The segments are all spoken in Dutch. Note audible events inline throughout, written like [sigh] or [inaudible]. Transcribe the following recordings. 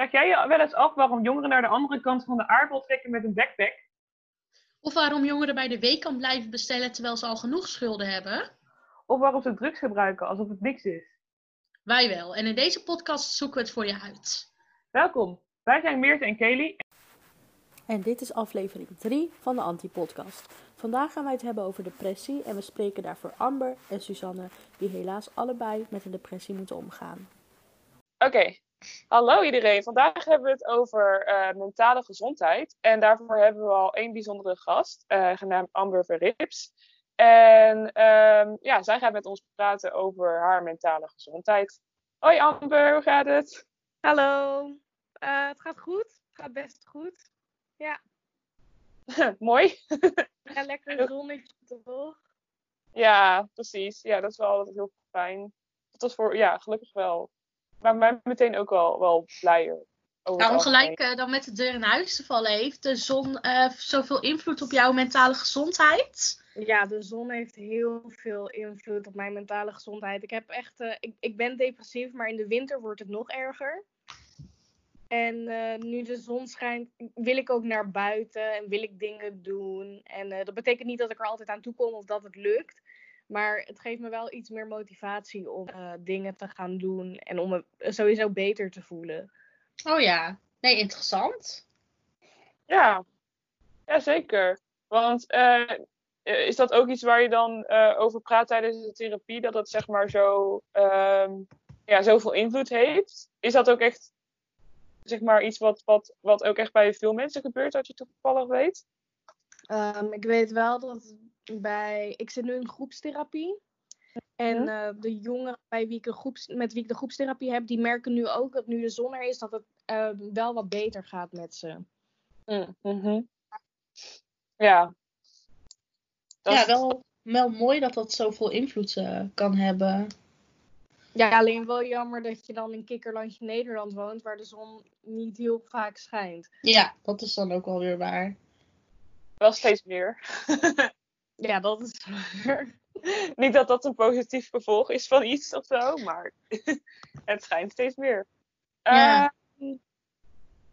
Vraag jij je wel eens af waarom jongeren naar de andere kant van de aardbol trekken met een backpack? Of waarom jongeren bij de weekkant blijven bestellen terwijl ze al genoeg schulden hebben? Of waarom ze drugs gebruiken alsof het niks is? Wij wel. En in deze podcast zoeken we het voor je uit. Welkom. Wij zijn Meert en Kelly. En dit is aflevering 3 van de Anti-podcast. Vandaag gaan wij het hebben over depressie en we spreken daarvoor Amber en Suzanne, die helaas allebei met een depressie moeten omgaan. Oké, hallo iedereen. Vandaag hebben we het over eh, mentale gezondheid. En daarvoor hebben we al één bijzondere gast, eh, genaamd Amber Verrips. En ehm, ja, zij gaat met ons praten over haar mentale gezondheid. Hoi Amber, hoe gaat het? Hallo. Eh, het gaat goed. Het gaat best goed. Ja. [laughs] Mooi. [laughs] ja, lekker zonnetje toch? Ja, precies. Ja, dat is wel altijd heel fijn. Dat was voor, ja, gelukkig wel. Maar mij meteen ook wel, wel blijer. Nou, om gelijk uh, dan met de deur in huis te vallen, heeft de zon uh, zoveel invloed op jouw mentale gezondheid? Ja, de zon heeft heel veel invloed op mijn mentale gezondheid. Ik heb echt, uh, ik, ik ben depressief, maar in de winter wordt het nog erger. En nu de zon schijnt, wil ik ook naar buiten en wil ik dingen doen. En dat betekent niet dat ik er altijd aan toe kom of dat het lukt. Maar het geeft me wel iets meer motivatie om dingen te gaan doen en om me sowieso beter te voelen. Oh ja, nee, interessant. Ja, ja zeker. Want uh, is dat ook iets waar je dan uh, over praat tijdens de therapie? Dat dat zeg maar zo, uh, ja, zoveel invloed heeft? Is dat ook echt zeg maar iets wat, wat, wat ook echt bij veel mensen gebeurt, dat je toevallig weet? Um, ik weet wel dat bij. Ik zit nu in groepstherapie. En uh, de jongeren bij wie ik de groeps, met wie ik de groepstherapie heb, die merken nu ook dat nu de zon er is, dat het uh, wel wat beter gaat met ze. Mm -hmm. Ja. Dat ja, wel, wel mooi dat dat zoveel invloed uh, kan hebben. Ja, alleen wel jammer dat je dan in Kikkerlandje Nederland woont, waar de zon niet heel vaak schijnt. Ja, dat is dan ook wel weer waar. Wel steeds meer. [laughs] ja, dat is waar. [laughs] Niet dat dat een positief gevolg is van iets of zo, maar [laughs] het schijnt steeds meer. Ja. Uh,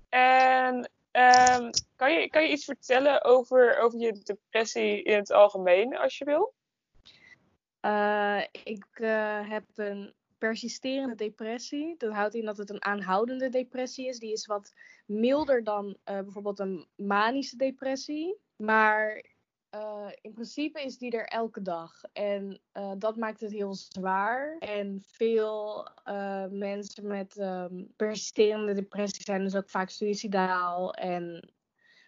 en um, kan, je, kan je iets vertellen over, over je depressie in het algemeen, als je wil? Uh, ik uh, heb een persisterende depressie. Dat houdt in dat het een aanhoudende depressie is. Die is wat milder dan bijvoorbeeld een manische depressie. Maar uh, in principe is die er elke dag. En uh, dat maakt het heel zwaar. En veel uh, mensen met um, persisterende depressie zijn dus ook vaak suicidaal. En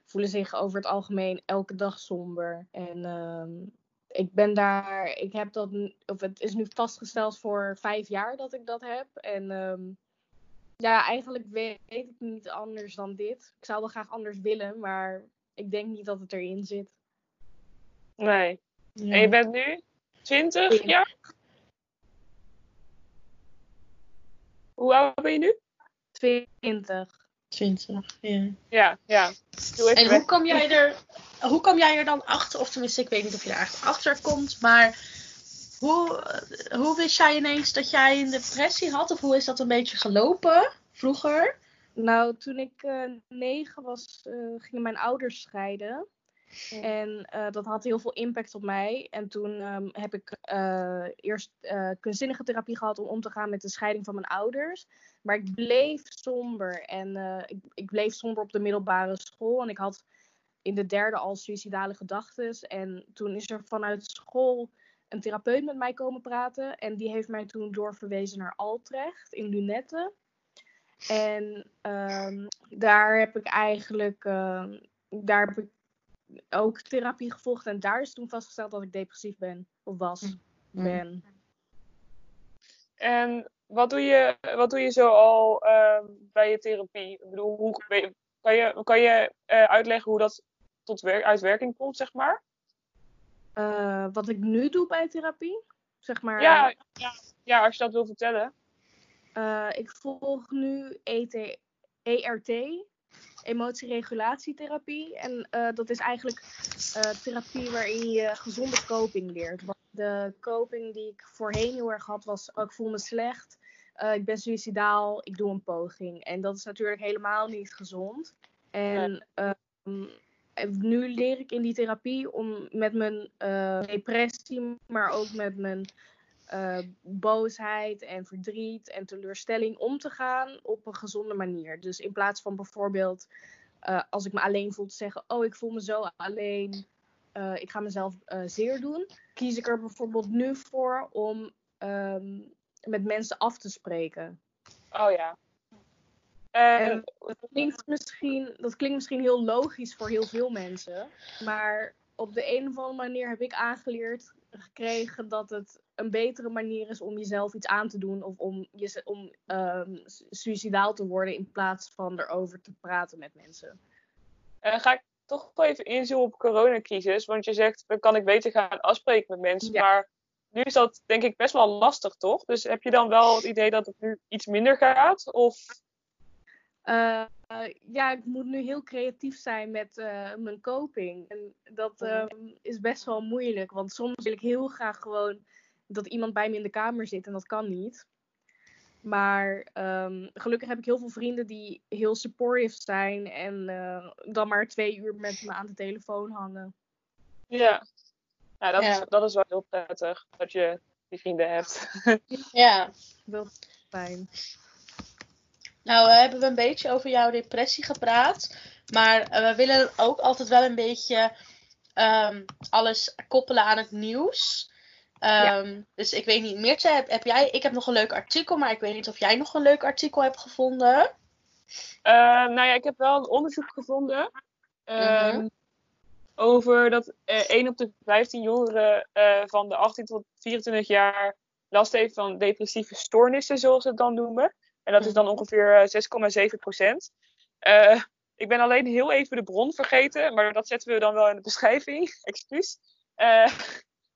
voelen zich over het algemeen elke dag somber. En um, ik ben daar, ik heb dat, of het is nu vastgesteld voor vijf jaar dat ik dat heb. En um, ja, eigenlijk weet ik niet anders dan dit. Ik zou wel graag anders willen, maar ik denk niet dat het erin zit. Nee. Ja. En je bent nu 20 jaar? Hoe oud ben je nu? 20. 20, ja. Ja, ja. En hoe kom, jij er, hoe kom jij er dan achter? Of tenminste, ik weet niet of je er echt achter komt, maar hoe, hoe wist jij ineens dat jij een depressie had? Of hoe is dat een beetje gelopen vroeger? Nou, toen ik uh, negen was, uh, gingen mijn ouders scheiden. En uh, dat had heel veel impact op mij. En toen um, heb ik uh, eerst uh, kunstzinnige therapie gehad om om te gaan met de scheiding van mijn ouders. Maar ik bleef somber. En ik, ik, bleef somber op de middelbare school. En ik had in de derde al suïcidale gedachten. En toen is er vanuit school een therapeut met mij komen praten. En die heeft mij toen doorverwezen naar Altrecht in Lunetten. En um, daar heb ik eigenlijk. daar heb ik ook therapie gevolgd. En daar is toen vastgesteld dat ik depressief ben. Of was. Mm. Ben. En wat doe je, wat doe je zo al uh, bij je therapie? Ik bedoel, hoe, kan je, kan je uh, uitleggen hoe dat tot wer uitwerking komt, zeg maar? Uh, wat ik nu doe bij therapie? Zeg maar. Ja, ja, ja als je dat wil vertellen. Uh, ik volg nu ET, ERT, emotieregulatietherapie. En uh, dat is eigenlijk uh, therapie waarin je gezonde coping leert. Want de coping die ik voorheen heel erg had was, oh, ik voel me slecht. eh, ik ben suicidaal, ik doe een poging. En dat is natuurlijk helemaal niet gezond. En ehm, nu leer ik in die therapie om met mijn eh, depressie, maar ook met mijn eh, boosheid en verdriet en teleurstelling om te gaan op een gezonde manier. Dus in plaats van bijvoorbeeld eh, als ik me alleen voel te zeggen, oh ik voel me zo alleen, ik ga mezelf zeer doen, kies ik er bijvoorbeeld nu voor om ehm, met mensen af te spreken. Oh ja. En dat klinkt, misschien, dat klinkt misschien heel logisch voor heel veel mensen. Maar op de een of andere manier heb ik aangeleerd gekregen dat het een betere manier is om jezelf iets aan te doen. Of om, je, om um, suicidaal te worden in plaats van erover te praten met mensen. En ga ik toch wel even inzoomen op coronacrisis. Want je zegt, dan kan ik beter gaan afspreken met mensen. Maar nu is dat denk ik best wel lastig, toch? Dus heb je dan wel het idee dat het nu iets minder gaat? Of uh, ja, ik moet nu heel creatief zijn met uh, mijn coping. En dat um, is best wel moeilijk. Want soms wil ik heel graag gewoon dat iemand bij me in de kamer zit. En dat kan niet. Maar um, gelukkig heb ik heel veel vrienden die heel supportive zijn. En uh, dan maar twee uur met me aan de telefoon hangen. Ja, ja, dat, ja. Is, dat is wel heel prettig. Dat je die vrienden hebt. ja, [laughs] dat is fijn. Nou, we hebben we een beetje over jouw depressie gepraat. Maar we willen ook altijd wel een beetje um, alles koppelen aan het nieuws. Um, ja. Dus ik weet niet, Meertje, heb, heb, jij... Ik heb nog een leuk artikel, maar ik weet niet of jij nog een leuk artikel hebt gevonden. Uh, nou ja, ik heb wel een onderzoek gevonden. Um, mm-hmm. Over dat uh, 1 op de 15 jongeren van de 18 tot 24 jaar last heeft van depressieve stoornissen, zoals ze het dan noemen. En dat is dan ongeveer 6,7 eh, procent. Uh, ik ben alleen heel even de bron vergeten, maar dat zetten we dan wel in de beschrijving. [laughs] Excuus. Uh,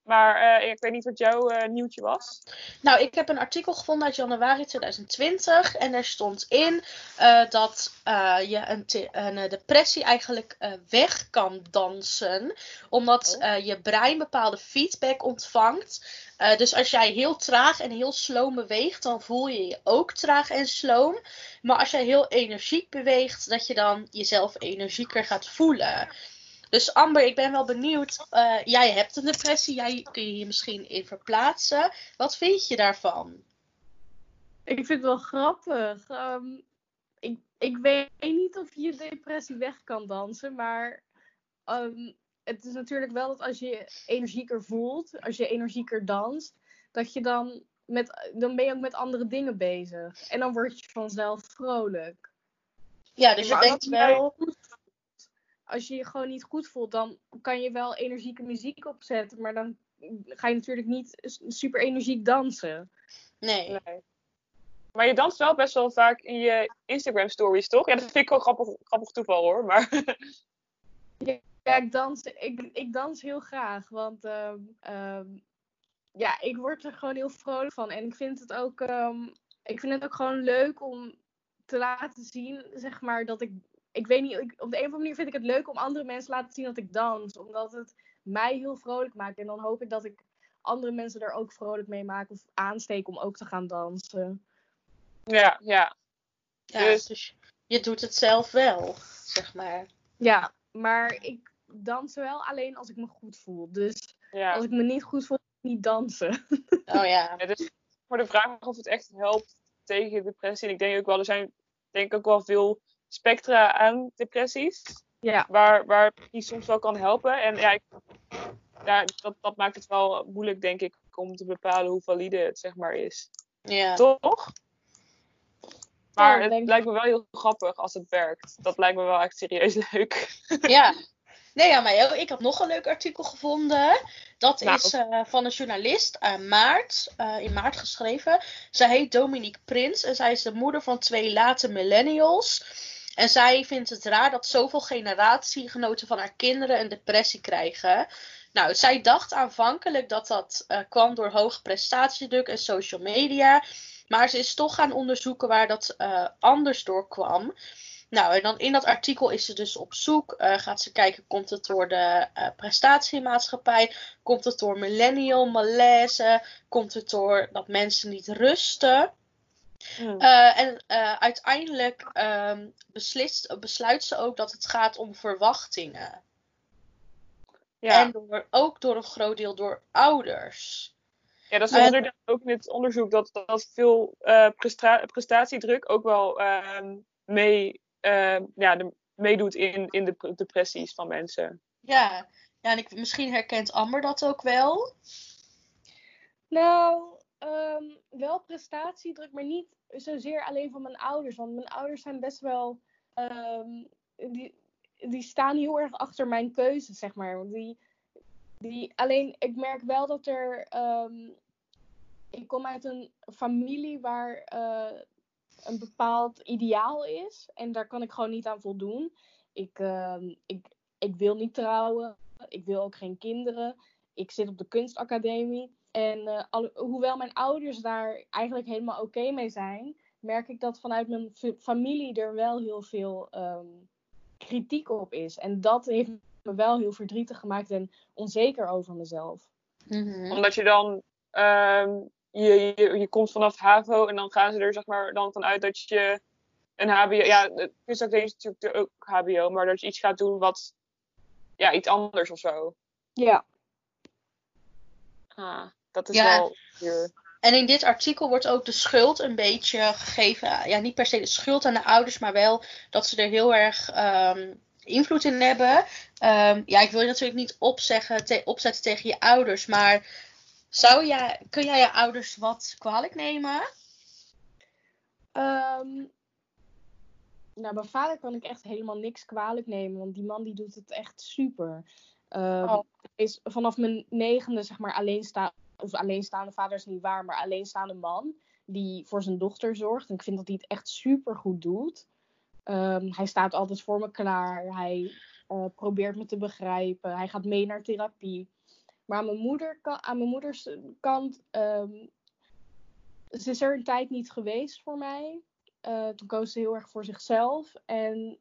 maar uh, ik weet niet wat jouw uh, nieuwtje was. Nou, ik heb een artikel gevonden uit januari 2020. En er stond in uh, dat je een, een, depressie eigenlijk weg kan dansen. Omdat oh. je brein bepaalde feedback ontvangt. dus als jij heel traag en heel sloom beweegt, dan voel je je ook traag en sloom. Maar als jij heel energiek beweegt, dat je dan jezelf energieker gaat voelen. Dus Amber, ik ben wel benieuwd. Uh, jij hebt een depressie, jij kun je hier misschien in verplaatsen. Wat vind je daarvan? Ik vind het wel grappig. Um, ik, ik weet niet of je depressie weg kan dansen, maar um, het is natuurlijk wel dat als je energieker voelt, als je energieker danst, dat je dan met, dan ben je ook met andere dingen bezig. En dan word je vanzelf vrolijk. Ja, dus je denkt wel als je je gewoon niet goed voelt, dan kan je wel energieke muziek opzetten, maar dan ga je natuurlijk niet super energiek dansen. Nee. nee. Maar je danst wel best wel vaak in je Instagram stories, toch? Ja, dat vind ik wel grappig, grappig toeval hoor. Maar... [laughs] Ja, ik dans, ik, ik dans heel graag. Want uh, uh, ja, ik word er gewoon heel vrolijk van. En ik vind het ook, um, ik vind het ook gewoon leuk om te laten zien, zeg maar, dat ik ik weet niet, ik, op de een of andere manier vind ik het leuk om andere mensen te laten zien dat ik dans. Omdat het mij heel vrolijk maakt. En dan hoop ik dat ik andere mensen er ook vrolijk mee maak of aansteek om ook te gaan dansen. Ja, ja. ja dus... dus je doet het zelf wel, zeg maar. Ja, maar ik dans wel alleen als ik me goed voel. Dus ja. als ik me niet goed voel, niet dansen. Oh ja. [laughs] ja dus voor de vraag of het echt helpt tegen depressie. En ik denk ook wel, er zijn denk ik ook wel veel spectra aan depressies. Ja. Waar, waar die soms wel kan helpen. En ja, ik, ja dat, dat maakt het wel moeilijk, denk ik, om te bepalen hoe valide het zeg maar is. Ja. Toch? Maar het lijkt me wel heel grappig als het werkt. Dat lijkt me wel echt serieus [laughs] leuk. Ja. Nee, ja, maar ik had nog een leuk artikel gevonden. Dat nou. is uh, van een journalist uh, maart, uh, in maart geschreven. Zij heet Dominique Prins en zij is de moeder van twee late millennials. En zij vindt het raar dat zoveel generatiegenoten van haar kinderen een depressie krijgen. Nou, zij dacht aanvankelijk dat dat uh, kwam door hoge prestatiedruk en social media. Maar ze is toch gaan onderzoeken waar dat uh, anders door kwam. Nou, en dan in dat artikel is ze dus op zoek. Uh, gaat ze kijken, komt het door de prestatiemaatschappij? Komt het door millennial malaise? Komt het door dat mensen niet rusten? Hmm. Eh, en eh, uiteindelijk ehm, beslist, besluit ze ook dat het gaat om verwachtingen. ja. En door, ook door een groot deel door ouders. ja, dat is inderdaad ook in het onderzoek dat, dat veel eh, prestatiedruk ook wel ehm, mee, ehm, ja, de, meedoet in, in de depressies van mensen. Ja, ja en ik, misschien herkent Amber dat ook wel. Nou, ehm, wel prestatiedruk, maar niet zozeer alleen van mijn ouders. Want mijn ouders zijn best wel. ehm, die, die staan heel erg achter mijn keuzes, zeg maar. Die, die, alleen, ik merk wel dat er. ehm, ik kom uit een familie waar eh, een bepaald ideaal is. En daar kan ik gewoon niet aan voldoen. Ik, ik, ik wil niet trouwen. Ik wil ook geen kinderen. Ik zit op de kunstacademie. En eh, al- hoewel mijn ouders daar eigenlijk helemaal oké mee zijn, merk ik dat vanuit mijn fa- familie er wel heel veel ehm, kritiek op is. En dat heeft me wel heel verdrietig gemaakt en onzeker over mezelf. Omdat je dan, ehm, je, je, je komt vanaf HAVO en dan gaan ze er zeg maar dan vanuit dat je een HBO, ja, kunstacademie is natuurlijk ook HBO, maar dat je iets gaat doen wat, ja, iets anders of zo. Ja. Ah, dat is Ja. wel duur. En in dit artikel wordt ook de schuld een beetje gegeven. Ja, niet per se de schuld aan de ouders, maar wel dat ze er heel erg ehm, invloed in hebben. Ehm, ja, ik wil je natuurlijk niet opzeggen, te- opzetten tegen je ouders, maar zou jij, kun jij je ouders wat kwalijk nemen? Ehm, nou, mijn vader kan ik echt helemaal niks kwalijk nemen, want die man die doet het echt super. Oh. Is vanaf mijn negende, zeg maar, alleenstaande, of alleenstaande vader is niet waar, maar alleenstaande man, die voor zijn dochter zorgt. En ik vind dat hij het echt super goed doet. Ehm, hij staat altijd voor me klaar. Hij eh, probeert me te begrijpen. Hij gaat mee naar therapie. Maar aan mijn, moeder, aan mijn moeders kant ehm, ze is er een tijd niet geweest voor mij. Eh, toen koos ze heel erg voor zichzelf. En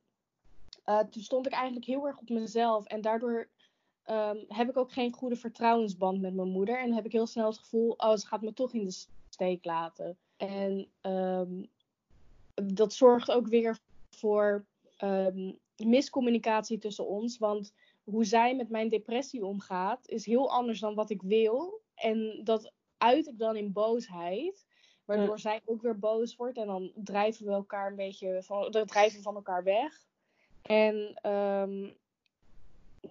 eh, toen stond ik eigenlijk heel erg op mezelf. En daardoor ehm, heb ik ook geen goede vertrouwensband met mijn moeder. En heb ik heel snel het gevoel, oh, ze gaat me toch in de steek laten. En ehm, dat zorgt ook weer voor ehm, miscommunicatie tussen ons. Want hoe zij met mijn depressie omgaat, is heel anders dan wat ik wil. En dat uit ik dan in boosheid. Waardoor zij ook weer boos wordt. En dan drijven we elkaar een beetje van, drijven van elkaar weg. En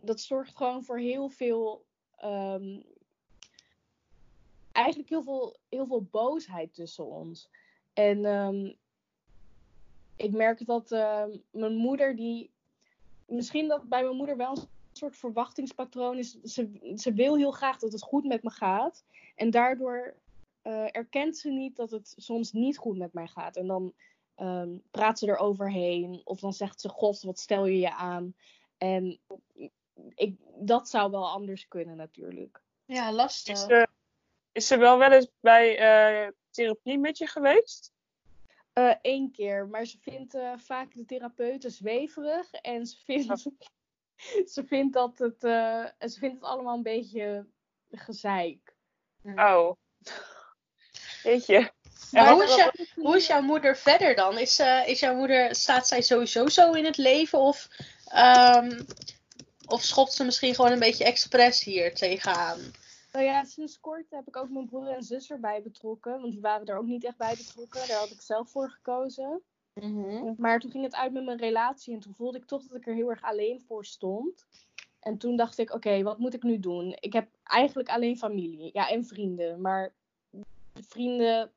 dat zorgt gewoon voor heel veel. ehm, eigenlijk heel veel, heel veel boosheid tussen ons. En ehm, ik merk dat ehm, mijn moeder die. Misschien dat bij mijn moeder wel een soort verwachtingspatroon is. Ze, ze wil heel graag dat het goed met me gaat. En daardoor eh, erkent ze niet dat het soms niet goed met mij gaat. En dan praat ze er overheen. Of dan zegt ze: God, wat stel je je aan? En ik, dat zou wel anders kunnen, natuurlijk. Ja, lastig. Is ze, is ze wel wel eens bij eh, therapie met je geweest? Eén Eh, keer, maar ze vindt eh, vaak de therapeuten zweverig. En ze vindt, [laughs] ze vindt dat het, eh, ze vindt het allemaal een beetje gezeik. Oh. Weet je. Maar hoe is, jou- hoe is jouw moeder verder dan? Is, eh, is jouw moeder, staat zij sowieso zo in het leven? Of, ehm, of schopt ze misschien gewoon een beetje expres hier tegenaan? Nou ja, sinds kort heb ik ook mijn broer en zus erbij betrokken. Want die waren er ook niet echt bij betrokken. Daar had ik zelf voor gekozen. Maar toen ging het uit met mijn relatie. En toen voelde ik toch dat ik er heel erg alleen voor stond. En toen dacht ik, oké, wat moet ik nu doen? Ik heb eigenlijk alleen familie. Ja, en vrienden. Maar vrienden,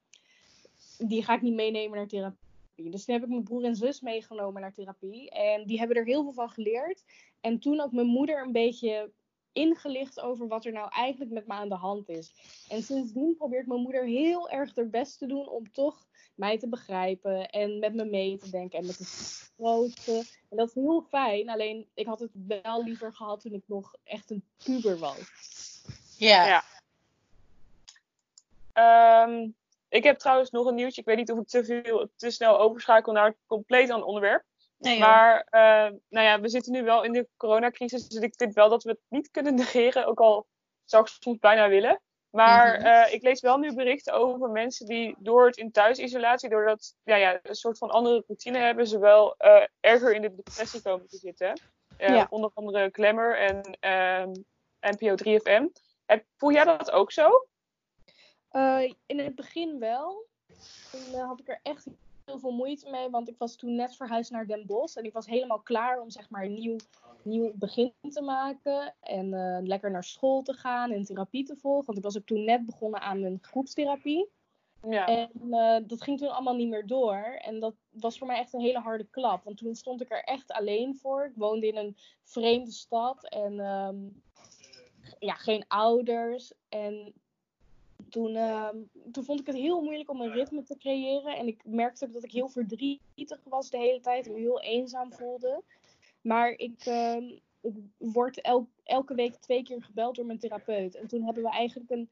die ga ik niet meenemen naar therapie. Dus toen heb ik mijn broer en zus meegenomen naar therapie. En die hebben er heel veel van geleerd. En toen ook mijn moeder een beetje ingelicht over wat er nou eigenlijk met me aan de hand is. En sindsdien probeert mijn moeder heel erg haar best te doen om toch mij te begrijpen en met me mee te denken en met te troosten. En dat is heel fijn. Alleen ik had het wel liever gehad toen ik nog echt een puber was. Ja. Ja. Ehm, ik heb trouwens nog een nieuwtje. Ik weet niet of ik te, veel, te snel overschakel naar een compleet ander onderwerp. Nee. Maar eh, nou ja, we zitten nu wel in de coronacrisis. Dus ik vind wel dat we het niet kunnen [laughs] negeren. Ook al zou ik soms bijna willen. Maar Mhm. eh, ik lees wel nu berichten over mensen die door het in thuisisolatie, doordat ja, ja, een soort van andere routine hebben, ze wel eh, erger in de depressie komen te zitten. Eh, Ja. Onder andere Glamour en ehm, NPO 3FM. Heb, voel jij dat ook zo? In het begin wel. Toen had ik er echt heel veel moeite mee, want ik was toen net verhuisd naar Den Bosch. En ik was helemaal klaar om zeg maar een nieuw, nieuw begin te maken. En eh, lekker naar school te gaan en therapie te volgen. Want ik was ook toen net begonnen aan mijn groepstherapie. Ja. En eh, dat ging toen allemaal niet meer door. En dat was voor mij echt een hele harde klap. Want toen stond ik er echt alleen voor. Ik woonde in een vreemde stad. En ehm, ja, geen ouders. En toen, ehm, toen vond ik het heel moeilijk om een ritme te creëren. En ik merkte ook dat ik heel verdrietig was de hele tijd. En me heel eenzaam voelde. Maar ik, ehm, ik word el- elke week twee keer gebeld door mijn therapeut. En toen hebben we eigenlijk een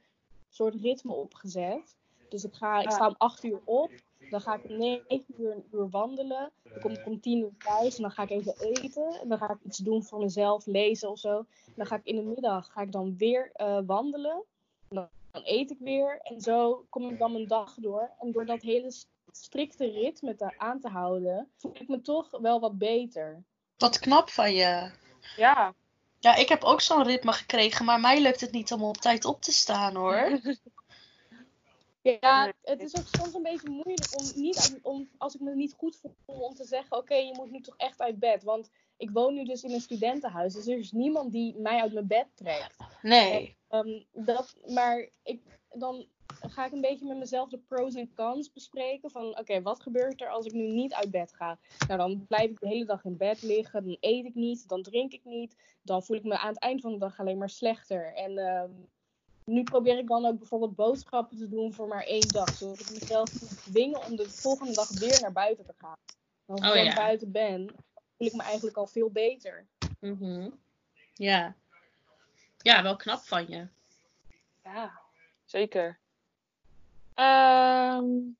soort ritme opgezet. Dus ik, ga, ik sta om 8 uur op. Dan ga ik om 9 uur een uur wandelen. Dan kom ik om 10 uur thuis. En dan ga ik even eten. En dan ga ik iets doen voor mezelf, lezen of zo. En dan ga ik in de middag ga ik dan weer eh, wandelen. En dan, eet ik weer. En zo kom ik dan mijn dag door. En door dat hele strikte ritme te, aan te houden, voel ik me toch wel wat beter. Wat knap van je. ja. Ja, ik heb ook zo'n ritme gekregen, maar mij lukt het niet om op tijd op te staan hoor. [laughs] Ja, het is ook soms een beetje moeilijk om niet uit- om, als ik me niet goed voel om te zeggen, oké, je moet nu toch echt uit bed. Want ik woon nu dus in een studentenhuis, dus er is niemand die mij uit mijn bed trekt. Nee. Ehm, dat, maar ik, dan ga ik een beetje met mezelf de pros en cons bespreken. Van oké, wat gebeurt er als ik nu niet uit bed ga? Nou, dan blijf ik de hele dag in bed liggen. Dan eet ik niet, dan drink ik niet. Dan voel ik me aan het eind van de dag alleen maar slechter. En ehm, nu probeer ik dan ook bijvoorbeeld boodschappen te doen voor maar één dag. Zodat ik mezelf moet dwingen om de volgende dag weer naar buiten te gaan. Als ik Oh, dan ja. buiten ben, voel ik me eigenlijk al veel beter. Mhm. Ja. Ja, wel knap van je. Ja, zeker. Ehm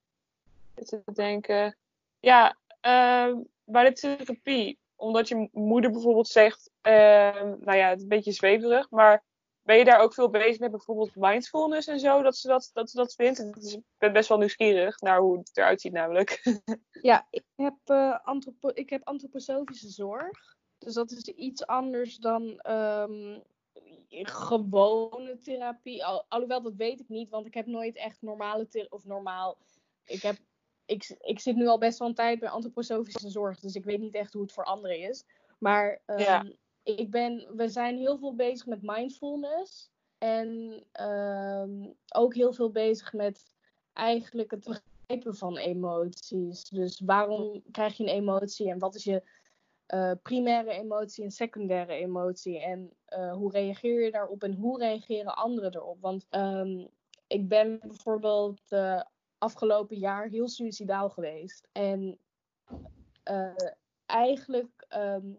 even te denken. Ja, ehm, bij de therapie, omdat je moeder bijvoorbeeld zegt, ehm, nou ja, het is een beetje zweverig, maar ben je daar ook veel bezig met bijvoorbeeld mindfulness en zo, dat ze dat, dat, ze dat vindt? Dus ik ben best wel nieuwsgierig naar hoe het eruit ziet namelijk. [laughs] Ja, ik heb, antropo ik heb antroposofische zorg. Dus dat is iets anders dan ehm, gewone therapie. Al, alhoewel, dat weet ik niet, want ik heb nooit echt normale therapie. Of normaal. Ik, heb, ik, ik zit nu al best wel een tijd bij antroposofische zorg, dus ik weet niet echt hoe het voor anderen is. Maar ehm, Ja. Ik ben, we zijn heel veel bezig met mindfulness. En ehm, ook heel veel bezig met eigenlijk het begrijpen van emoties. Dus waarom krijg je een emotie en wat is je eh, primaire emotie en secundaire emotie? En eh, hoe reageer je daarop en hoe reageren anderen erop? Want ehm, ik ben bijvoorbeeld eh, afgelopen jaar heel suicidaal geweest. En eigenlijk ehm,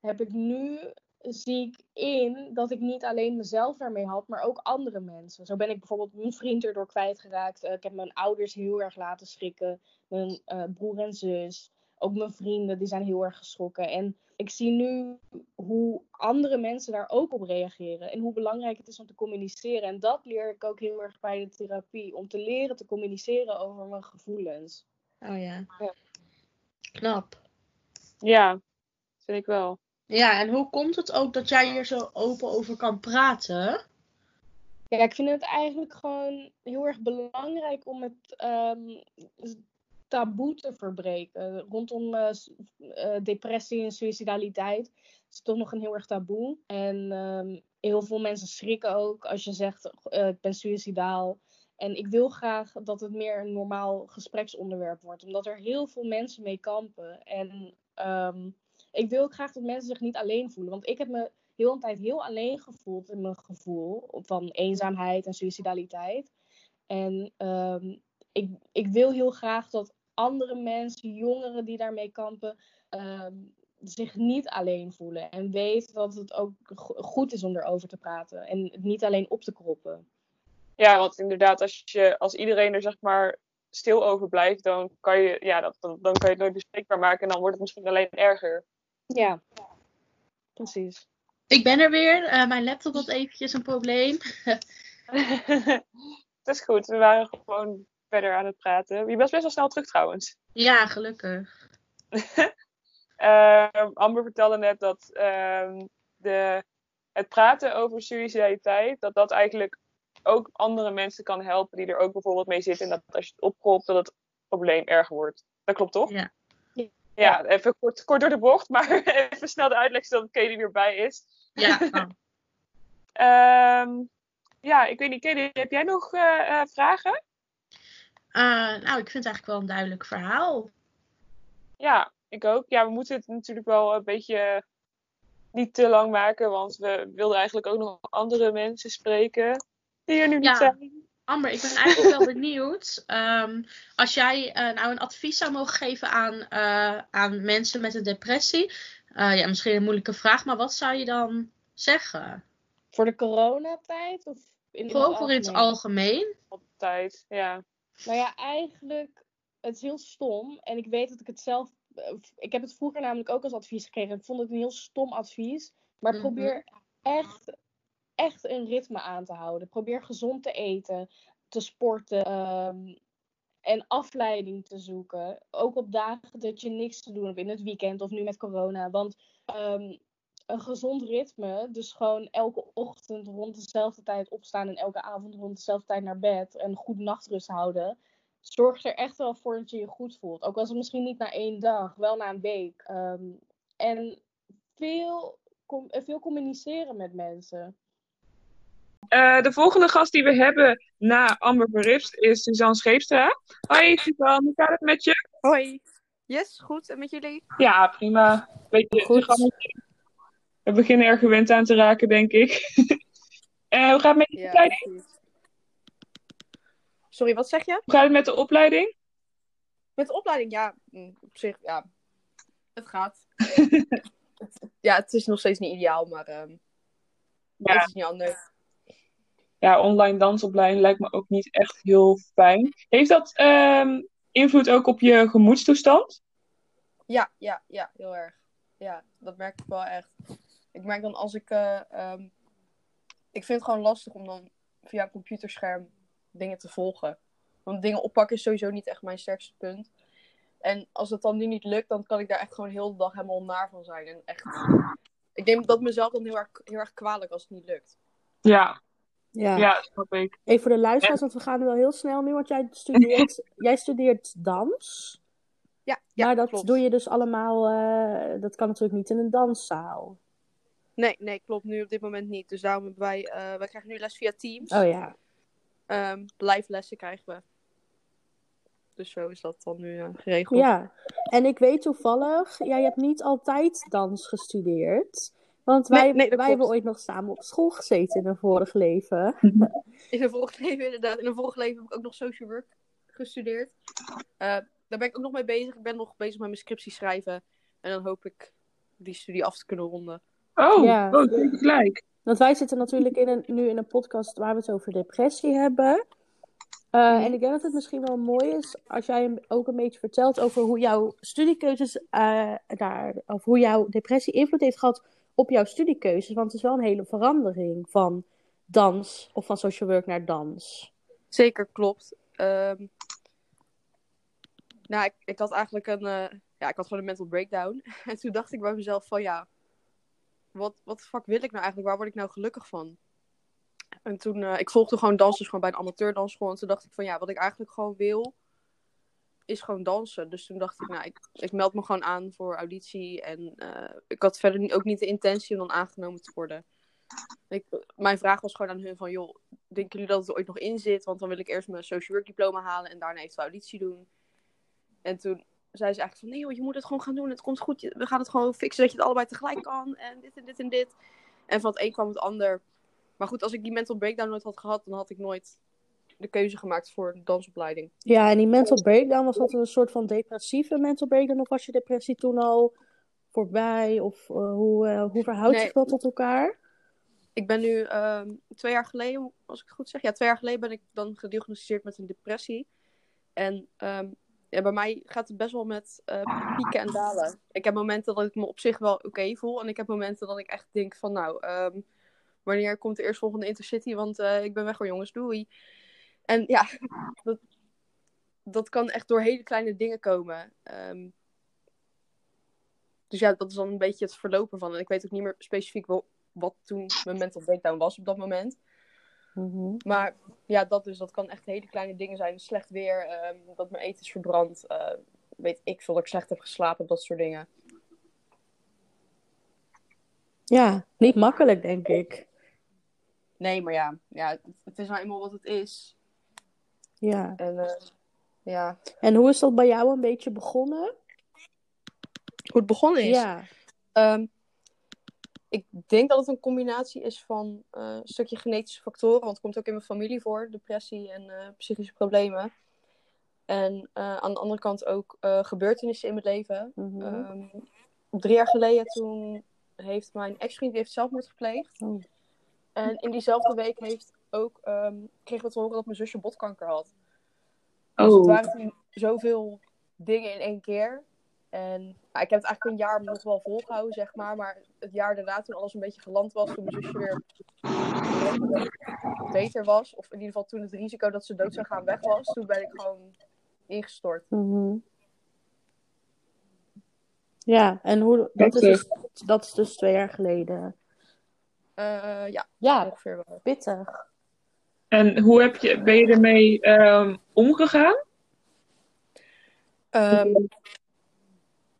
heb ik nu zie ik in dat ik niet alleen mezelf daarmee had, maar ook andere mensen. Zo ben ik bijvoorbeeld mijn vriend erdoor kwijtgeraakt. Eh, ik heb mijn ouders heel erg laten schrikken. Mijn eh, broer en zus. Ook mijn vrienden, die zijn heel erg geschrokken. En ik zie nu hoe andere mensen daar ook op reageren. En hoe belangrijk het is om te communiceren. En dat leer ik ook heel erg bij de therapie. Om te leren te communiceren over mijn gevoelens. Oh ja. Ja. Knap. ja, vind ik wel. Ja, en hoe komt het ook dat jij hier zo open over kan praten? Ja, ik vind het eigenlijk gewoon heel erg belangrijk om het ehm, taboe te verbreken. Rondom eh, eh, depressie en suicidaliteit is toch nog een heel erg taboe. En ehm, heel veel mensen schrikken ook als je zegt, eh, ik ben suicidaal. En ik wil graag dat het meer een normaal gespreksonderwerp wordt. Omdat er heel veel mensen mee kampen. En ehm, ik wil ook graag dat mensen zich niet alleen voelen. Want ik heb me heel een tijd heel alleen gevoeld in mijn gevoel van eenzaamheid en suicidaliteit. En ehm, ik, ik wil heel graag dat andere mensen, jongeren die daarmee kampen, ehm, zich niet alleen voelen. En weten dat het ook go- goed is om erover te praten. En het niet alleen op te kroppen. Ja, want inderdaad, als, je, als iedereen er zeg maar stil over blijft, dan kan je, ja, dan, dan kan je het nooit bespreekbaar maken en dan wordt het misschien alleen erger. Ja, precies. Ik ben er weer. Eh, mijn laptop had eventjes een probleem. [laughs] Het is goed, we waren gewoon verder aan het praten. Je was best wel snel terug trouwens. Ja, gelukkig. [laughs] Ehm, Amber vertelde net dat ehm, de, het praten over suicidaliteit, dat dat eigenlijk ook andere mensen kan helpen die er ook bijvoorbeeld mee zitten. En dat als je het oproept, dat het probleem erger wordt. Dat klopt toch? Ja. Ja, even kort, kort door de bocht, maar [laughs] even snel de uitleg zodat Kelly weer bij is. Ja, [laughs] oh. Ehm, ja, ik weet niet, Kelly, heb jij nog eh, eh, vragen? Eh, nou, ik vind het eigenlijk wel een duidelijk verhaal. Ja, ik ook. Ja, we moeten het natuurlijk wel een beetje niet te lang maken, want we wilden eigenlijk ook nog andere mensen spreken die er nu Ja. niet zijn. Amber, ik ben [laughs] eigenlijk wel benieuwd. ehm, als jij eh, nou een advies zou mogen geven aan, eh, aan mensen met een depressie. eh, ja, misschien een moeilijke vraag, maar wat zou je dan zeggen? Voor de coronatijd? Of in Gewoon voor in het algemeen? algemeen. Altijd, ja. Nou ja, eigenlijk, het is heel stom. En ik weet dat ik het zelf. Ik heb het vroeger namelijk ook als advies gekregen. Ik vond het een heel stom advies. Maar Mhm. probeer echt, echt een ritme aan te houden. Probeer gezond te eten, te sporten. ehm, en afleiding te zoeken. Ook op dagen dat je niks te doen hebt in het weekend of nu met corona. Want ehm, een gezond ritme, dus gewoon elke ochtend rond dezelfde tijd opstaan en elke avond rond dezelfde tijd naar bed en goed nachtrust houden, zorgt er echt wel voor dat je je goed voelt. Ook als het misschien niet na één dag, wel na een week. Ehm, en veel, veel communiceren met mensen. Eh, de volgende gast die we hebben na Amber Verrips is Suzanne Scheepstra. Hoi Suzanne, hoe gaat het met je? Hoi. Yes, goed. En met jullie? Ja, prima. Beetje Goed. We beginnen er gewend aan te raken, denk ik. [laughs] Eh, hoe gaat het met de opleiding? precies. Sorry, wat zeg je? Hoe gaat het met de opleiding? Met de opleiding, ja, mm, op zich, ja. Het gaat. [laughs] ja, het is nog steeds niet ideaal, maar ehm, Ja. het is niet anders. Ja, online dansopleiding lijkt me ook niet echt heel fijn. Heeft dat ehm, invloed ook op je gemoedstoestand? Ja, ja, ja, heel erg. Ja, dat merk ik wel echt. Ik merk dan als ik... eh, ehm, ik vind het gewoon lastig om dan via een computerscherm dingen te volgen. Want dingen oppakken is sowieso niet echt mijn sterkste punt. En als het dan nu niet lukt, dan kan ik daar echt gewoon heel de dag helemaal naar van zijn. En echt... Ik neem dat mezelf dan heel erg, heel erg kwalijk als het niet lukt. Ja, Ja. ja, snap ik. Even voor de luisteraars, want we gaan wel heel snel nu, want jij studeert, [laughs] jij studeert dans. Ja, ja maar dat klopt. doe je dus allemaal, eh, dat kan natuurlijk niet in een danszaal. Nee, nee, klopt. Nu op dit moment niet. Dus daarom hebben wij, eh, wij krijgen nu les via Teams. Oh ja. Ehm, live lessen krijgen we. Dus zo is dat dan nu eh, geregeld. Ja, en ik weet toevallig, jij hebt niet altijd dans gestudeerd. Want wij, Nee, nee, dat wij hebben ooit nog samen op school gezeten in een vorig leven. [laughs] In een vorig leven inderdaad. In een vorig leven heb ik ook nog social work gestudeerd. Eh, daar ben ik ook nog mee bezig. Ik ben nog bezig met mijn scriptie schrijven. En dan hoop ik die studie af te kunnen ronden. Oh, Ja. oh gelijk. Want wij zitten natuurlijk in een, nu in een podcast waar we het over depressie hebben. Eh, Mhm. En ik denk dat het misschien wel mooi is als jij hem ook een beetje vertelt over hoe jouw studiekeuzes eh, daar, of hoe jouw depressie invloed heeft gehad op jouw studiekeuzes. Want het is wel een hele verandering van dans of van social work naar dans. Zeker, klopt. Ehm, nou, ik, ik had eigenlijk een... eh, ja, ik had gewoon een mental breakdown. [laughs] En toen dacht ik bij mezelf van ja... Wat, wat fuck wil ik nou eigenlijk? Waar word ik nou gelukkig van? En toen... eh, ik volgde gewoon dansen gewoon bij een amateurdansschool. En toen dacht ik van ja, wat ik eigenlijk gewoon wil... Is gewoon dansen. Dus toen dacht ik, nou, ik, ik meld me gewoon aan voor auditie. En eh, ik had verder ook niet de intentie om dan aangenomen te worden. Ik, mijn vraag was gewoon aan hun van, joh, denken jullie dat het ooit nog in zit? Want dan wil ik eerst mijn social work diploma halen en daarna eventueel auditie doen. En toen zei ze eigenlijk van, nee joh, je moet het gewoon gaan doen. Het komt goed. We gaan het gewoon fixen dat je het allebei tegelijk kan. En dit en dit en dit. En van het een kwam het ander. Maar goed, als ik die mental breakdown nooit had gehad, dan had ik nooit de keuze gemaakt voor de dansopleiding. Ja, en die mental breakdown, was dat een soort van depressieve mental breakdown? Of was je depressie toen al voorbij? Of eh, hoe, eh, hoe verhoudt Nee. zich dat tot elkaar? Ik ben nu ehm, twee jaar geleden, als ik het goed zeg, ja, twee jaar geleden ben ik dan gediagnosticeerd met een depressie. En ehm, ja, bij mij gaat het best wel met eh, pieken en dalen. Ik heb momenten dat ik me op zich wel oké voel. En ik heb momenten dat ik echt denk van, nou, ehm, wanneer komt de eerstvolgende Intercity, want ik ben weg hoor jongens, doei. En ja, dat, dat kan echt door hele kleine dingen komen. Ehm, dus ja, dat is dan een beetje het verlopen van. En ik weet ook niet meer specifiek wel, wat toen mijn mental breakdown was op dat moment. Mhm. Maar ja, dat dus, dat kan echt hele kleine dingen zijn. Slecht weer, ehm, dat mijn eten is verbrand, eh, weet ik veel, dat ik slecht heb geslapen, dat soort dingen. Ja, niet makkelijk, denk ik. Nee, maar ja, ja het, het is nou eenmaal wat het is. Ja. En eh, ja, En hoe is dat bij jou een beetje begonnen? hoe het begonnen is. Ja. Ehm, ik denk dat het een combinatie is van eh, een stukje genetische factoren, want het komt ook in mijn familie voor, depressie en eh, psychische problemen. En eh, aan de andere kant ook eh, gebeurtenissen in mijn leven. Mhm. Ehm, drie jaar geleden toen heeft mijn ex-vriend heeft zelfmoord gepleegd. Oh. En in diezelfde week heeft ook, ehm, kregen we te horen dat mijn zusje botkanker had. Dus het Oh, waren toen zoveel dingen in één keer. En nou, ik heb het eigenlijk een jaar nog wel volgehouden, zeg maar. Maar het jaar daarna, toen alles een beetje geland was, toen mijn zusje weer beter was, of in ieder geval toen het risico dat ze dood zou gaan weg was, toen ben ik gewoon ingestort. Mhm. Ja, en hoe, dat, is dus, dat is dus twee jaar geleden. Eh, ja, Ja, ongeveer wel. pittig. En hoe heb je, ben je ermee ehm, omgegaan? Ehm,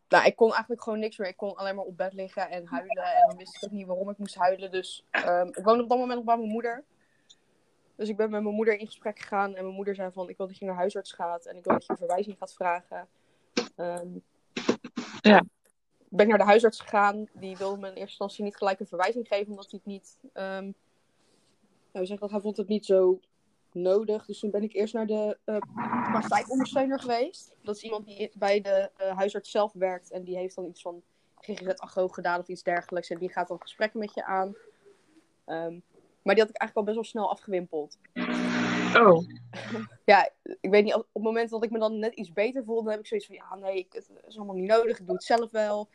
nou, ik kon eigenlijk gewoon niks meer. Ik kon alleen maar op bed liggen en huilen. En dan wist ik ook niet waarom ik moest huilen. Dus ehm, ik woonde op dat moment nog bij mijn moeder. Dus ik ben met mijn moeder in gesprek gegaan. En mijn moeder zei van, ik wil dat je naar huisarts gaat. En ik wil dat je een verwijzing gaat vragen. Ja. Ben ik naar de huisarts gegaan. Die wilde me in eerste instantie niet gelijk een verwijzing geven. Omdat hij het niet... nou, zeg dat, hij vond het niet zo nodig. Dus toen ben ik eerst naar de eh praktijkondersteuner geweest. Dat is iemand die bij de eh, huisarts zelf werkt. En die heeft dan iets van GGZ-ago gedaan of iets dergelijks. En die gaat dan gesprekken met je aan. Ehm, maar die had ik eigenlijk al best wel snel afgewimpeld. Oh, [laughs] Ja, ik weet niet, op het moment dat ik me dan net iets beter voelde, dan heb ik zoiets van, ja nee, het is allemaal niet nodig, ik doe het zelf wel.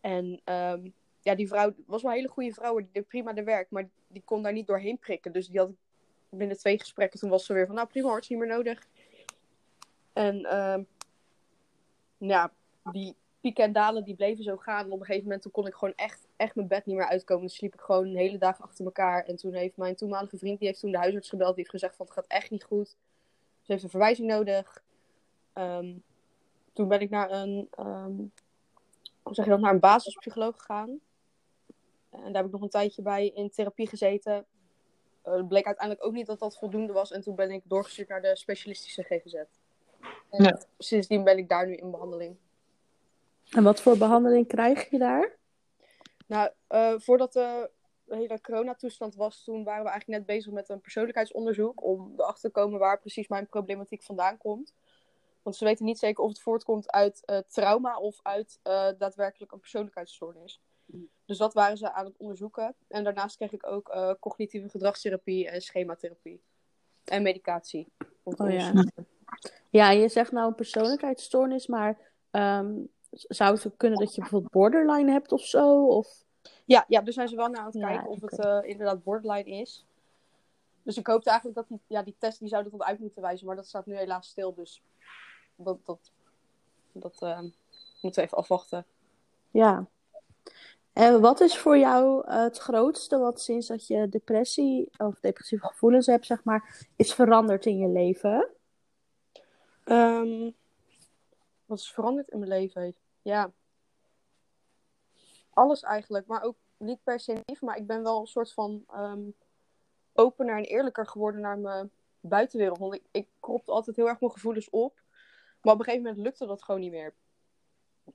En ehm, ja, die vrouw was wel een hele goede vrouw, die deed prima de werk, maar die kon daar niet doorheen prikken. Dus die had ik binnen twee gesprekken, toen was ze weer van, nou prima is niet meer nodig. En ehm, ja, die pieken en dalen, die bleven zo gaan. En op een gegeven moment toen kon ik gewoon echt, echt mijn bed niet meer uitkomen. Dan sliep ik gewoon een hele dag achter elkaar. En toen heeft mijn toenmalige vriend, die heeft toen de huisarts gebeld. Die heeft gezegd van, het gaat echt niet goed. Ze heeft een verwijzing nodig. Ehm, toen ben ik naar een, ehm, hoe zeg je dat, naar een basispsycholoog gegaan. En daar heb ik nog een tijdje bij in therapie gezeten. Eh, het bleek uiteindelijk ook niet dat dat voldoende was. En toen ben ik doorgestuurd naar de specialistische GGZ. En Ja. sindsdien ben ik daar nu in behandeling. En wat voor behandeling krijg je daar? Nou, eh, voordat de hele coronatoestand was, toen waren we eigenlijk net bezig met een persoonlijkheidsonderzoek. Om erachter te komen waar precies mijn problematiek vandaan komt. Want ze weten niet zeker of het voortkomt uit eh, trauma of uit daadwerkelijk een persoonlijkheidsstoornis. Dus dat waren ze aan het onderzoeken. En daarnaast kreeg ik ook eh, cognitieve gedragstherapie en schematherapie. En medicatie. Oh ja. Ja, je zegt nou een persoonlijkheidsstoornis, maar ehm, zou het ook kunnen dat je bijvoorbeeld borderline hebt of zo? Of... Ja, ja, dus zijn ze wel naar aan het Ja, kijken of het eh, inderdaad borderline is. Dus ik hoopte eigenlijk dat die, ja, die test die zou dat uit moeten wijzen, maar dat staat nu helaas stil. Dus dat, dat, dat eh, moeten we even afwachten. Ja. En wat is voor jou eh, het grootste wat sinds dat je depressie of depressieve gevoelens hebt, zeg maar, is veranderd in je leven? Ehm, wat is veranderd in mijn leven? Ja, alles eigenlijk, maar ook niet per se lief, maar ik ben wel een soort van ehm, opener en eerlijker geworden naar mijn buitenwereld. Want ik, ik kropte altijd heel erg mijn gevoelens op, maar op een gegeven moment lukte dat gewoon niet meer.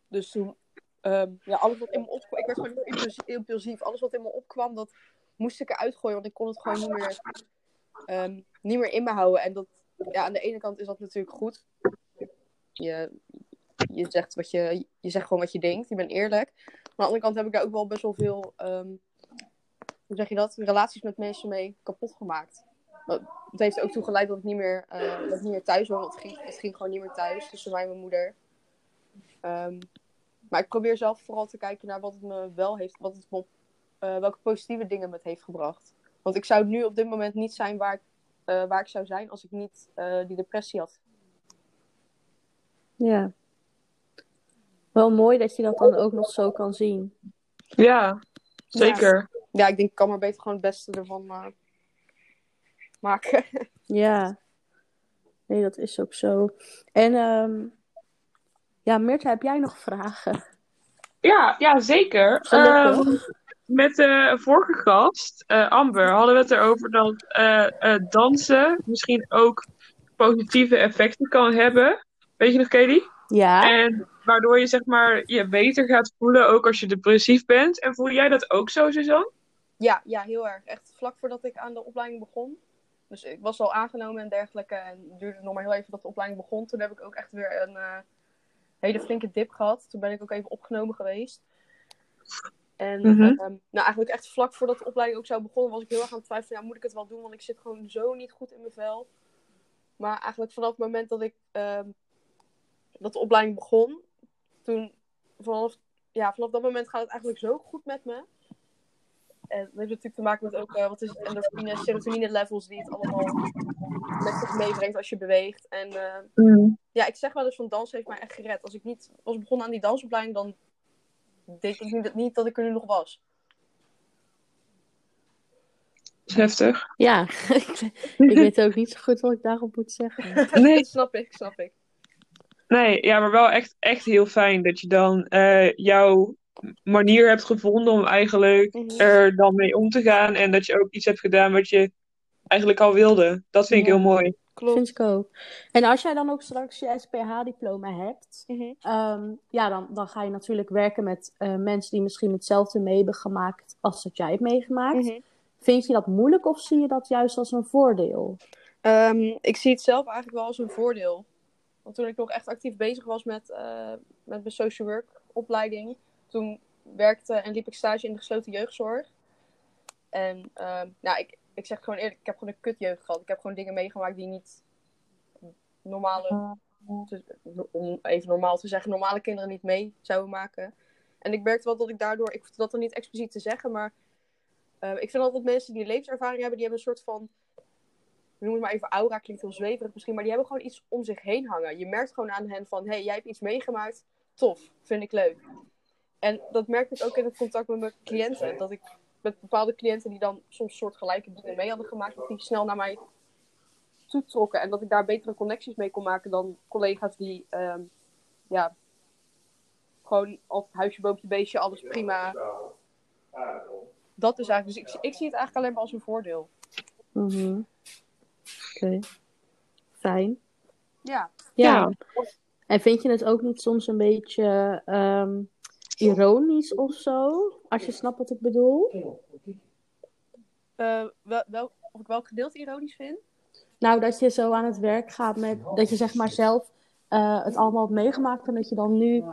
Dus toen, ehm, ja, alles wat in me opkwam, ik werd gewoon heel impulsief. Alles wat in me opkwam, dat moest ik eruit gooien, want ik kon het gewoon niet meer, ehm, niet meer in me houden. En dat, ja, aan de ene kant is dat natuurlijk goed. Je, je, zegt wat je, je zegt gewoon wat je denkt, je bent eerlijk. Maar aan de andere kant heb ik daar ook wel best wel veel, ehm, hoe zeg je dat, relaties met mensen mee kapot gemaakt. Dat- heeft ook toe geleid dat ik niet meer, eh, dat ik niet meer thuis want het het ging gewoon niet meer thuis tussen mij en mijn moeder. Maar ik probeer zelf vooral te kijken naar wat het me wel heeft, wat het me op eh, welke positieve dingen me het heeft gebracht. Want ik zou nu op dit moment niet zijn waar ik, eh, waar ik zou zijn als ik niet eh, die depressie had. Ja. Wel mooi dat je dat dan ook nog zo kan zien. Ja, zeker. Ja, ik denk ik kan maar beter gewoon het beste ervan maken. [laughs] Ja. Nee, dat is ook zo. En ehm ja, Mirta, heb jij nog vragen? Ja, ja zeker. Ehm, met de vorige gast, eh, Amber, hadden we het erover dat eh, eh, dansen misschien ook positieve effecten kan hebben. Weet je nog, Katie? Ja. En waardoor je zeg maar je beter gaat voelen, ook als je depressief bent. En voel jij dat ook zo, Suzanne? Ja, ja, heel erg. Echt vlak voordat ik aan de opleiding begon. Dus ik was al aangenomen en dergelijke. En het duurde nog maar heel even dat de opleiding begon. Toen heb ik ook echt weer een eh, hele flinke dip gehad. Toen ben ik ook even opgenomen geweest. En Mhm. ehm, nou, eigenlijk echt vlak voordat de opleiding ook zou begonnen, was ik heel erg aan het twijfelen. Ja, moet ik het wel doen? Want ik zit gewoon zo niet goed in mijn vel. Maar eigenlijk vanaf het moment dat ik ehm, dat de opleiding begon, toen vanaf, ja, vanaf dat moment gaat het eigenlijk zo goed met me. En dat heeft natuurlijk te maken met ook, eh, wat is het, endorfine, serotonine levels die het allemaal met zich meebrengt als je beweegt. En eh, ja, ik zeg wel eens van dans heeft mij echt gered. Als ik niet was begonnen aan die dansopleiding, dan denk ik niet, niet dat ik er nu nog was. Dat is heftig. Ja. [laughs] ik weet ook niet zo goed wat ik daarop moet zeggen. [laughs] Nee. snap ik, snap ik. Nee, ja, maar wel echt, echt heel fijn dat je dan eh, jouw manier hebt gevonden om eigenlijk Mhm. er dan mee om te gaan. En dat je ook iets hebt gedaan wat je eigenlijk al wilde. Dat vind ik heel mooi. Klopt. Vind ik ook. En als jij dan ook straks je SPH-diploma hebt, Mhm. ehm, ja, dan, dan ga je natuurlijk werken met eh, mensen die misschien hetzelfde mee hebben gemaakt als dat jij hebt meegemaakt. Mhm. Vind je dat moeilijk of zie je dat juist als een voordeel? Ehm, ik zie het zelf eigenlijk wel als een voordeel. Want toen ik nog echt actief bezig was met, eh, met mijn social work opleiding, toen werkte en liep ik stage in de gesloten jeugdzorg. En ehm, nou, ik, ik zeg gewoon eerlijk, ik heb gewoon een kutjeugd gehad. Ik heb gewoon dingen meegemaakt die niet normale, om even normaal te zeggen, normale kinderen niet mee zouden maken. En ik merkte wel dat ik daardoor, ik hoef dat dan niet expliciet te zeggen, maar eh, ik vind altijd mensen die levenservaring hebben, die hebben een soort van we noemen het maar even aura, klinkt heel zweverig misschien, maar die hebben gewoon iets om zich heen hangen. Je merkt gewoon aan hen van, hé, hey, jij hebt iets meegemaakt, tof, vind ik leuk. En dat merk ik ook in het contact met mijn cliënten. Dat ik met bepaalde cliënten die dan soms soortgelijke dingen mee hadden gemaakt, dat die snel naar mij toetrokken. En dat ik daar betere connecties mee kon maken dan collega's die, ehm, ja, gewoon altijd huisje, boompje, beestje, alles prima. Dat is eigenlijk, dus ik, ik zie het eigenlijk alleen maar als een voordeel. Mhm. Oké. Fijn. Ja. Ja. Ja. En vind je het ook niet soms een beetje ehm, ironisch of zo? Als je snapt wat ik bedoel? Eh, wel, wel, of ik welk gedeelte ironisch vind? Nou, dat je zo aan het werk gaat met dat je zeg maar zelf eh, het allemaal hebt meegemaakt en dat je dan nu.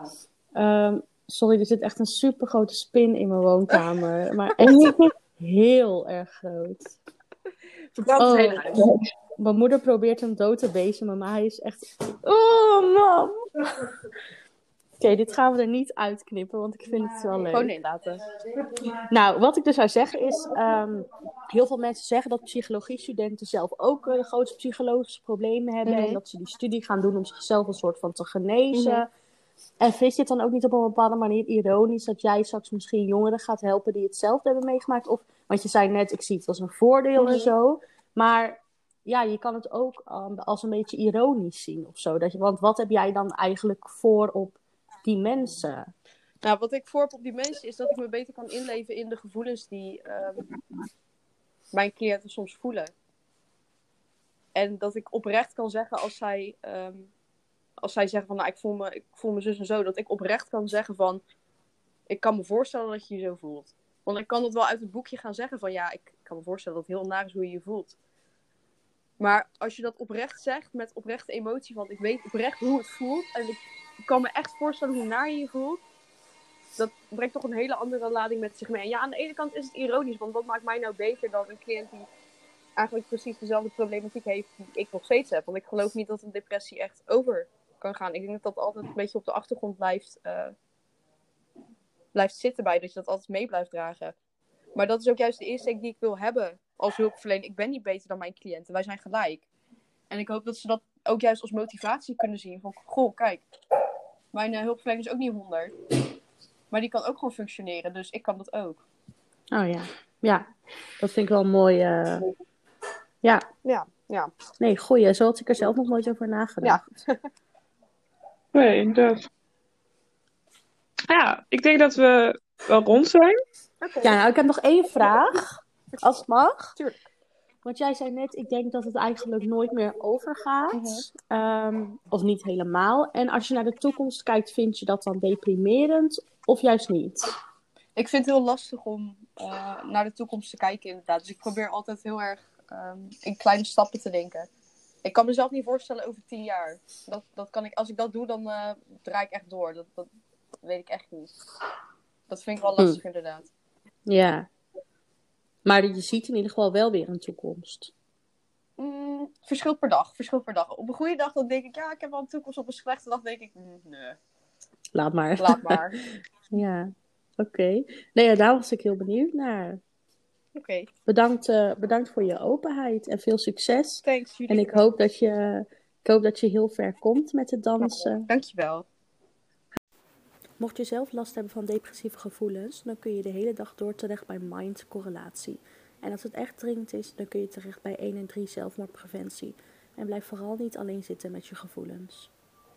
ehm, sorry, er zit echt een super grote spin in mijn woonkamer. [laughs] Maar echt heel erg groot. Verbrand het Oh. hele. Mijn moeder probeert hem dood te bezemen, maar hij is echt. Oh, mam! [laughs] Oké, dit gaan we er niet uitknippen, want ik vind het wel leuk. Gewoon nee laten. Nou, wat ik dus zou zeggen is, ehm, heel veel mensen zeggen dat psychologiestudenten zelf ook eh, grote psychologische problemen hebben Mhm. en dat ze die studie gaan doen om zichzelf een soort van te genezen. Mhm. En vind je het dan ook niet op een bepaalde manier ironisch dat jij straks misschien jongeren gaat helpen die hetzelfde hebben meegemaakt? Of, want je zei net, ik zie het als een voordeel en Mhm. zo, maar ja, je kan het ook um, als een beetje ironisch zien of zo. Dat je, want wat heb jij dan eigenlijk voor op die mensen? Nou, wat ik voor op die mensen is dat ik me beter kan inleven in de gevoelens die ehm, mijn cliënten soms voelen. En dat ik oprecht kan zeggen als zij, ehm, als zij zeggen van nou, ik voel, me, ik voel me zus en zo, dat ik oprecht kan zeggen van ik kan me voorstellen dat je je zo voelt. Want ik kan het wel uit het boekje gaan zeggen van ja, ik kan me voorstellen dat het heel naar is hoe je je voelt. Maar als je dat oprecht zegt met oprechte emotie van ik weet oprecht hoe het voelt en ik kan me echt voorstellen hoe naar je je voelt, dat brengt toch een hele andere lading met zich mee. En ja, aan de ene kant is het ironisch, want wat maakt mij nou beter dan een cliënt die eigenlijk precies dezelfde problematiek heeft die ik nog steeds heb? Want ik geloof niet dat een depressie echt over kan gaan. Ik denk dat dat altijd een beetje op de achtergrond blijft, eh, blijft zitten bij, dat je dat altijd mee blijft dragen. Maar dat is ook juist de insteek die ik wil hebben als hulpverlener. Ik ben niet beter dan mijn cliënten. Wij zijn gelijk. En ik hoop dat ze dat ook juist als motivatie kunnen zien. Van, goh, kijk, mijn hulpverlener is ook niet 100. Maar die kan ook gewoon functioneren. Dus ik kan dat ook. Oh ja. Ja, dat vind ik wel mooi. eh. Ja, Ja, ja. nee, goeie. Zo had ik er zelf nog nooit over nagedacht. [laughs] Nee, inderdaad. Ja, ik denk dat we wel rond zijn. Ja, nou, ik heb nog één vraag. Als het mag. Tuurlijk. Want jij zei net, ik denk dat het eigenlijk nooit meer overgaat. Ehm, of niet helemaal. En als je naar de toekomst kijkt, vind je dat dan deprimerend of juist niet? Ik vind het heel lastig om eh, naar de toekomst te kijken, inderdaad. Dus ik probeer altijd heel erg ehm, in kleine stappen te denken. Ik kan mezelf niet voorstellen over tien jaar. Dat, dat kan ik, als ik dat doe, dan eh, draai ik echt door. Dat, dat weet ik echt niet. Dat vind ik wel lastig, inderdaad. Ja. Maar je ziet in ieder geval wel weer een toekomst. Mm, verschilt per dag, verschilt per dag. Op een goede dag dan denk ik, ja, ik heb wel een toekomst. Op een slechte dag denk ik, mm, nee, Laat maar. laat maar. [laughs] Ja, oké. Nee, ja, daar was ik heel benieuwd naar. Oké, Bedankt, eh, bedankt voor je openheid en veel succes. thanks. Jullie En ik hoop dat je, ik hoop dat je heel ver komt met het dansen. Dankjewel. Mocht je zelf last hebben van depressieve gevoelens, dan kun je de hele dag door terecht bij Mind Correlatie. En als het echt dringend is, dan kun je terecht bij 1 en 3 zelfmoordpreventie. En blijf vooral niet alleen zitten met je gevoelens.